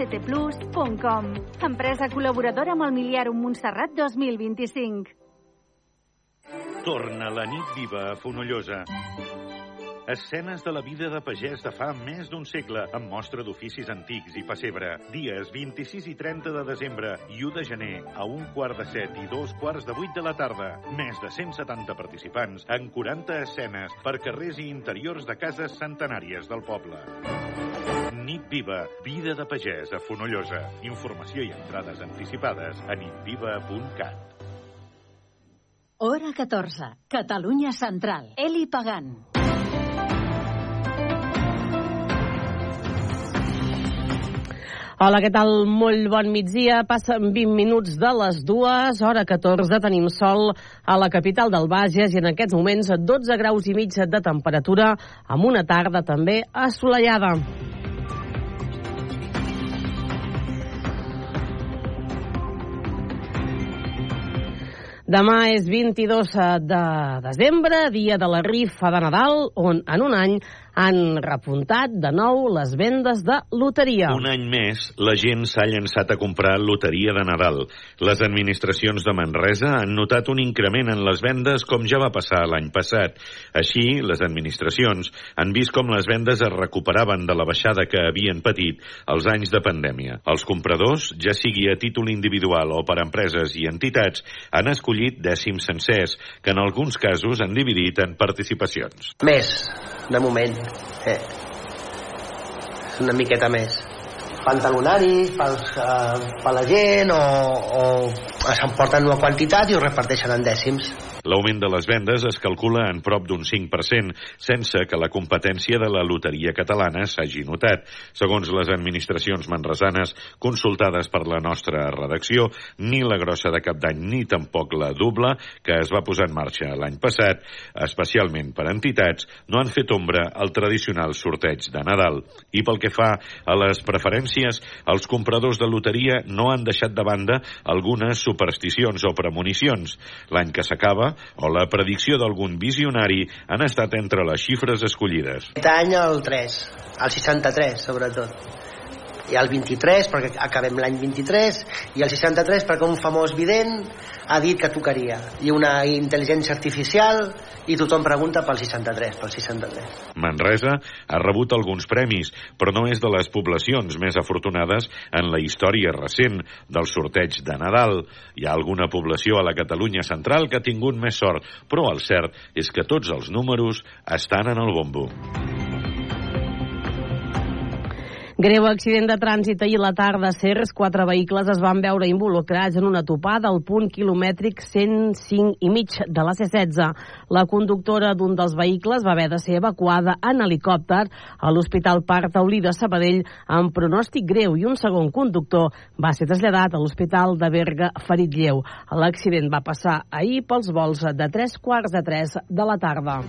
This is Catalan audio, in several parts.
actplus.com. Empresa col·laboradora amb el Miliarum Montserrat 2025. Torna la nit viva a Fonollosa. Escenes de la vida de pagès de fa més d'un segle, amb mostra d'oficis antics i pessebre. Dies 26 i 30 de desembre i 1 de gener, a un quart de set i dos quarts de vuit de la tarda. Més de 170 participants en 40 escenes per carrers i interiors de cases centenàries del poble. Nit Viva, vida de pagès a Fonollosa. Informació i entrades anticipades a nitviva.cat. Hora 14. Catalunya Central. Eli Pagant. Hola, què tal? Molt bon migdia. Passen 20 minuts de les dues, hora 14. Tenim sol a la capital del Bages i en aquests moments 12 graus i mig de temperatura amb una tarda també assolellada. Demà és 22 de desembre, dia de la rifa de Nadal, on en un any han repuntat de nou les vendes de loteria. Un any més, la gent s'ha llançat a comprar loteria de Nadal. Les administracions de Manresa han notat un increment en les vendes com ja va passar l'any passat. Així, les administracions han vist com les vendes es recuperaven de la baixada que havien patit els anys de pandèmia. Els compradors, ja sigui a títol individual o per empreses i entitats, han escollit dècims sencers, que en alguns casos han dividit en participacions. Més, de moment. Eh. Una miqueta més. Pantalonaris pels, uh, per la gent o, o s'emporten una quantitat i ho reparteixen en dècims. L'augment de les vendes es calcula en prop d'un 5%, sense que la competència de la loteria catalana s'hagi notat. Segons les administracions manresanes consultades per la nostra redacció, ni la grossa de cap d'any ni tampoc la doble, que es va posar en marxa l'any passat, especialment per entitats, no han fet ombra al tradicional sorteig de Nadal. I pel que fa a les preferències, els compradors de loteria no han deixat de banda algunes supersticions o premonicions. L'any que s'acaba, o la predicció d'algun visionari han estat entre les xifres escollides. Aquest any el 3, el 63 sobretot i el 23 perquè acabem l'any 23 i el 63 perquè un famós vident ha dit que tocaria i una intel·ligència artificial i tothom pregunta pel 63 pel 63 Manresa ha rebut alguns premis però no és de les poblacions més afortunades en la història recent del sorteig de Nadal. Hi ha alguna població a la Catalunya central que ha tingut més sort però el cert és que tots els números estan en el bombo Greu accident de trànsit ahir a la tarda a Cerres. Quatre vehicles es van veure involucrats en una topada al punt quilomètric 105 i mig de la C-16. La conductora d'un dels vehicles va haver de ser evacuada en helicòpter a l'Hospital Parc Taulí de Sabadell amb pronòstic greu i un segon conductor va ser traslladat a l'Hospital de Berga ferit lleu. L'accident va passar ahir pels vols de 3 quarts de 3 de la tarda.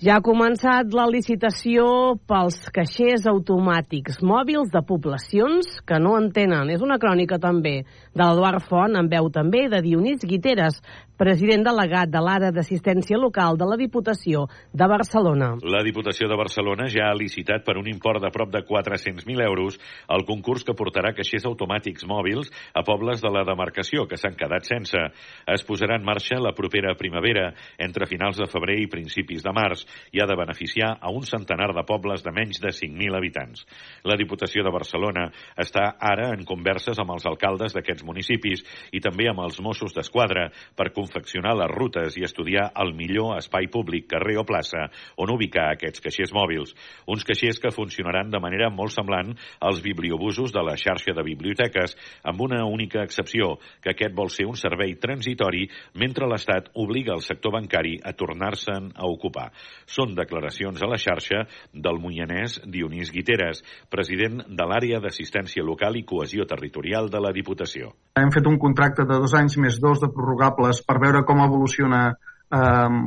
Ja ha començat la licitació pels caixers automàtics mòbils de poblacions que no en tenen. És una crònica també de l'Eduard Font, en veu també de Dionís Guiteres, president delegat de l'Ara d'Assistència Local de la Diputació de Barcelona. La Diputació de Barcelona ja ha licitat per un import de prop de 400.000 euros el concurs que portarà caixers automàtics mòbils a pobles de la demarcació que s'han quedat sense. Es posarà en marxa la propera primavera, entre finals de febrer i principis de març, i ha de beneficiar a un centenar de pobles de menys de 5.000 habitants. La Diputació de Barcelona està ara en converses amb els alcaldes d'aquests municipis i també amb els Mossos d'Esquadra per confeccionar les rutes i estudiar el millor espai públic, carrer o plaça, on ubicar aquests caixers mòbils. Uns caixers que funcionaran de manera molt semblant als bibliobusos de la xarxa de biblioteques, amb una única excepció, que aquest vol ser un servei transitori mentre l'Estat obliga el sector bancari a tornar-se'n a ocupar. Són declaracions a la xarxa del munyanès Dionís Guiteres, president de l'àrea d'assistència local i cohesió territorial de la Diputació. Hem fet un contracte de dos anys més dos de prorrogables per veure com evoluciona eh,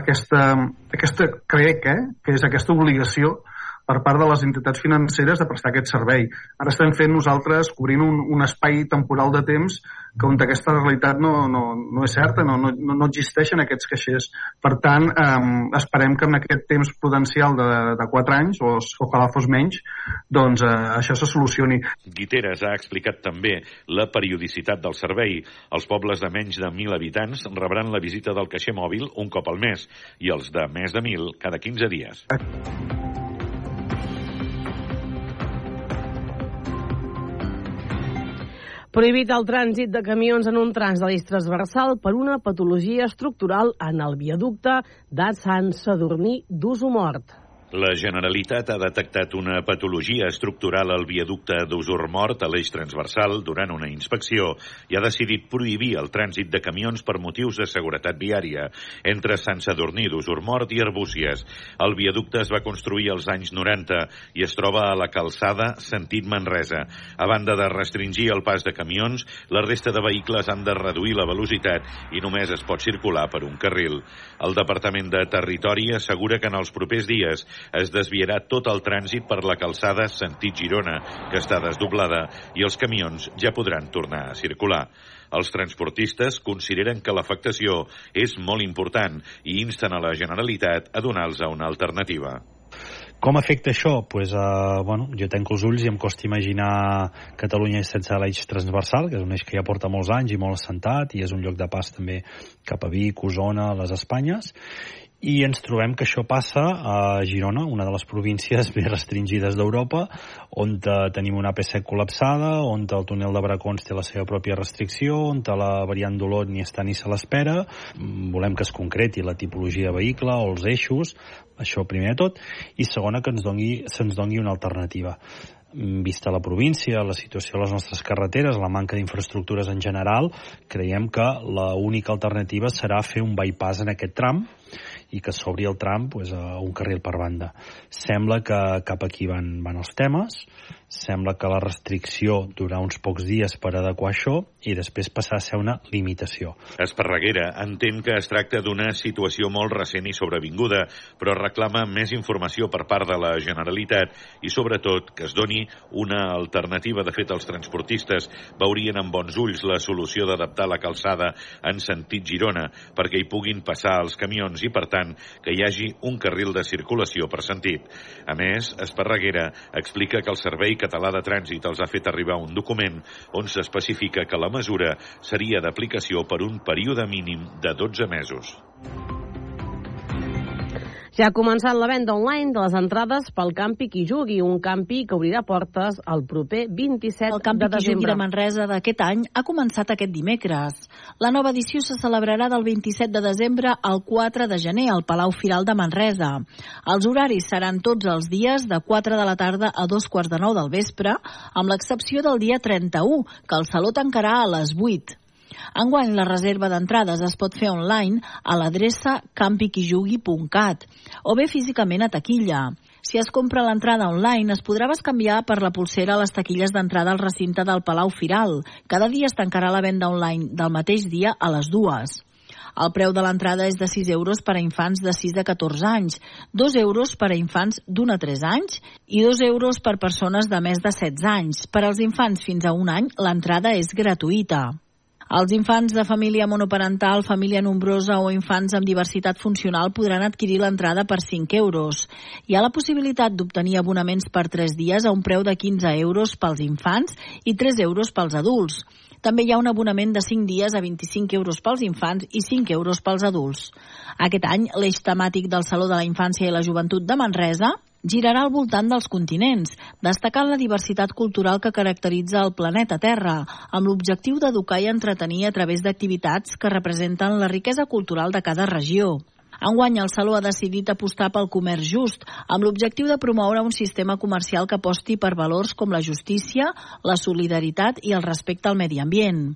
aquesta, aquesta crec, eh, que és aquesta obligació per part de les entitats financeres de prestar aquest servei. Ara estem fent nosaltres cobrint un, un espai temporal de temps que on aquesta realitat no, no, no és certa, no, no, no existeixen aquests caixers. Per tant, eh, esperem que en aquest temps prudencial de, de 4 anys, o ojalà fos menys, doncs eh, això se solucioni. Guiteres ha explicat també la periodicitat del servei. Els pobles de menys de 1.000 habitants rebran la visita del caixer mòbil un cop al mes i els de més de 1.000 cada 15 dies. Prohibit el trànsit de camions en un trans de l'eix transversal per una patologia estructural en el viaducte de Sant Sadurní d'Usumort. La Generalitat ha detectat una patologia estructural al viaducte d'Usur Mort a l'eix transversal durant una inspecció i ha decidit prohibir el trànsit de camions per motius de seguretat viària entre Sant Sadurní d'Usur Mort i Arbúcies. El viaducte es va construir als anys 90 i es troba a la calçada sentit Manresa. A banda de restringir el pas de camions, la resta de vehicles han de reduir la velocitat i només es pot circular per un carril. El Departament de Territori assegura que en els propers dies es desviarà tot el trànsit per la calçada sentit Girona, que està desdoblada, i els camions ja podran tornar a circular. Els transportistes consideren que l'afectació és molt important i insten a la Generalitat a donar-los una alternativa. Com afecta això? Pues, uh, bueno, jo tenc els ulls i em costa imaginar Catalunya sense l'eix transversal, que és un eix que ja porta molts anys i molt assentat i és un lloc de pas també cap a Vic, Osona, les Espanyes i ens trobem que això passa a Girona, una de les províncies més restringides d'Europa, on tenim una AP7 col·lapsada, on el túnel de Bracons té la seva pròpia restricció, on la variant d'Olot ni està ni se l'espera. Mm, volem que es concreti la tipologia de vehicle o els eixos, això primer de tot, i segona que ens doni, se'ns doni una alternativa mm, vista la província, la situació de les nostres carreteres, la manca d'infraestructures en general, creiem que l'única alternativa serà fer un bypass en aquest tram, i que s'obri el tram pues, a un carril per banda. Sembla que cap aquí van, van els temes, Sembla que la restricció durarà uns pocs dies per adequar això i després passar a ser una limitació. Esparreguera entén que es tracta d'una situació molt recent i sobrevinguda, però reclama més informació per part de la Generalitat i, sobretot, que es doni una alternativa. De fet, els transportistes veurien amb bons ulls la solució d'adaptar la calçada en sentit Girona perquè hi puguin passar els camions i, per tant, que hi hagi un carril de circulació per sentit. A més, Esparreguera explica que el servei Català de Trànsit els ha fet arribar un document on s'especifica que la mesura seria d'aplicació per un període mínim de 12 mesos. Ja ha començat la venda online de les entrades pel Campi Qui Jugui, un campi que obrirà portes el proper 27 el campi de desembre. El Campi Qui Jugui de Manresa d'aquest any ha començat aquest dimecres. La nova edició se celebrarà del 27 de desembre al 4 de gener al Palau Firal de Manresa. Els horaris seran tots els dies de 4 de la tarda a dos quarts de nou del vespre, amb l'excepció del dia 31, que el saló tancarà a les 8. Enguany, la reserva d'entrades es pot fer online a l'adreça campiquijugui.cat o bé físicament a taquilla. Si es compra l'entrada online, es podrà bescanviar per la pulsera a les taquilles d'entrada al recinte del Palau Firal. Cada dia es tancarà la venda online del mateix dia a les dues. El preu de l'entrada és de 6 euros per a infants de 6 a 14 anys, 2 euros per a infants d'1 a 3 anys i 2 euros per persones de més de 16 anys. Per als infants fins a un any, l'entrada és gratuïta. Els infants de família monoparental, família nombrosa o infants amb diversitat funcional podran adquirir l'entrada per 5 euros. Hi ha la possibilitat d'obtenir abonaments per 3 dies a un preu de 15 euros pels infants i 3 euros pels adults. També hi ha un abonament de 5 dies a 25 euros pels infants i 5 euros pels adults. Aquest any, l'eix temàtic del Saló de la Infància i la Joventut de Manresa girarà al voltant dels continents, destacant la diversitat cultural que caracteritza el planeta Terra, amb l'objectiu d'educar i entretenir a través d'activitats que representen la riquesa cultural de cada regió. Enguany, el Saló ha decidit apostar pel comerç just, amb l'objectiu de promoure un sistema comercial que aposti per valors com la justícia, la solidaritat i el respecte al medi ambient.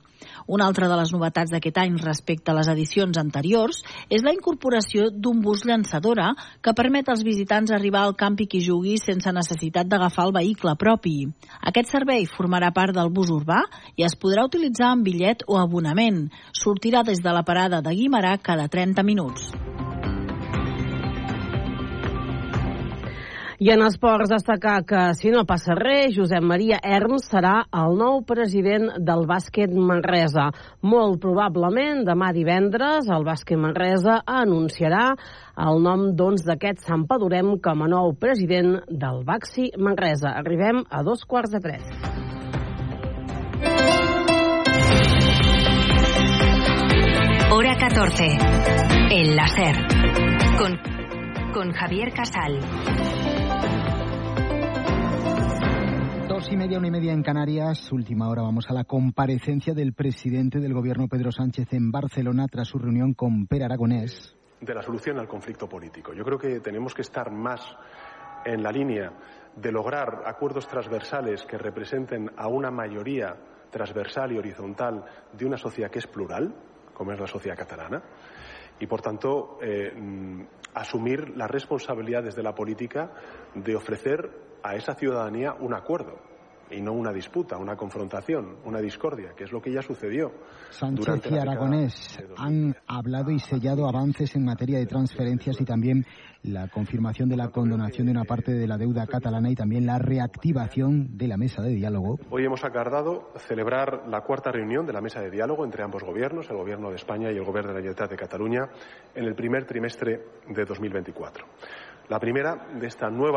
Una altra de les novetats d'aquest any respecte a les edicions anteriors és la incorporació d'un bus llançadora que permet als visitants arribar al campi qui jugui sense necessitat d'agafar el vehicle propi. Aquest servei formarà part del bus urbà i es podrà utilitzar amb bitllet o abonament. Sortirà des de la parada de Guimarà cada 30 minuts. I en esports destacar que, si no passa res, Josep Maria Erms serà el nou president del bàsquet Manresa. Molt probablement demà divendres el bàsquet Manresa anunciarà el nom doncs d'aquest Sant Padurem com a nou president del Baxi Manresa. Arribem a dos quarts de tres. Hora 14. El láser. Con, con Javier Casal. Dos y media, una y media en Canarias. Última hora vamos a la comparecencia del presidente del gobierno Pedro Sánchez en Barcelona tras su reunión con Per Aragonés. De la solución al conflicto político. Yo creo que tenemos que estar más en la línea de lograr acuerdos transversales que representen a una mayoría transversal y horizontal de una sociedad que es plural, como es la sociedad catalana, y por tanto eh, asumir la responsabilidad desde la política de ofrecer a esa ciudadanía un acuerdo y no una disputa, una confrontación, una discordia, que es lo que ya sucedió. Sánchez y Aragonés de 2000. han hablado y sellado avances en materia de transferencias y también la confirmación de la condonación de una parte de la deuda catalana y también la reactivación de la mesa de diálogo. Hoy hemos acordado celebrar la cuarta reunión de la mesa de diálogo entre ambos gobiernos, el gobierno de España y el gobierno de la Generalitat de Cataluña, en el primer trimestre de 2024. La primera de esta nueva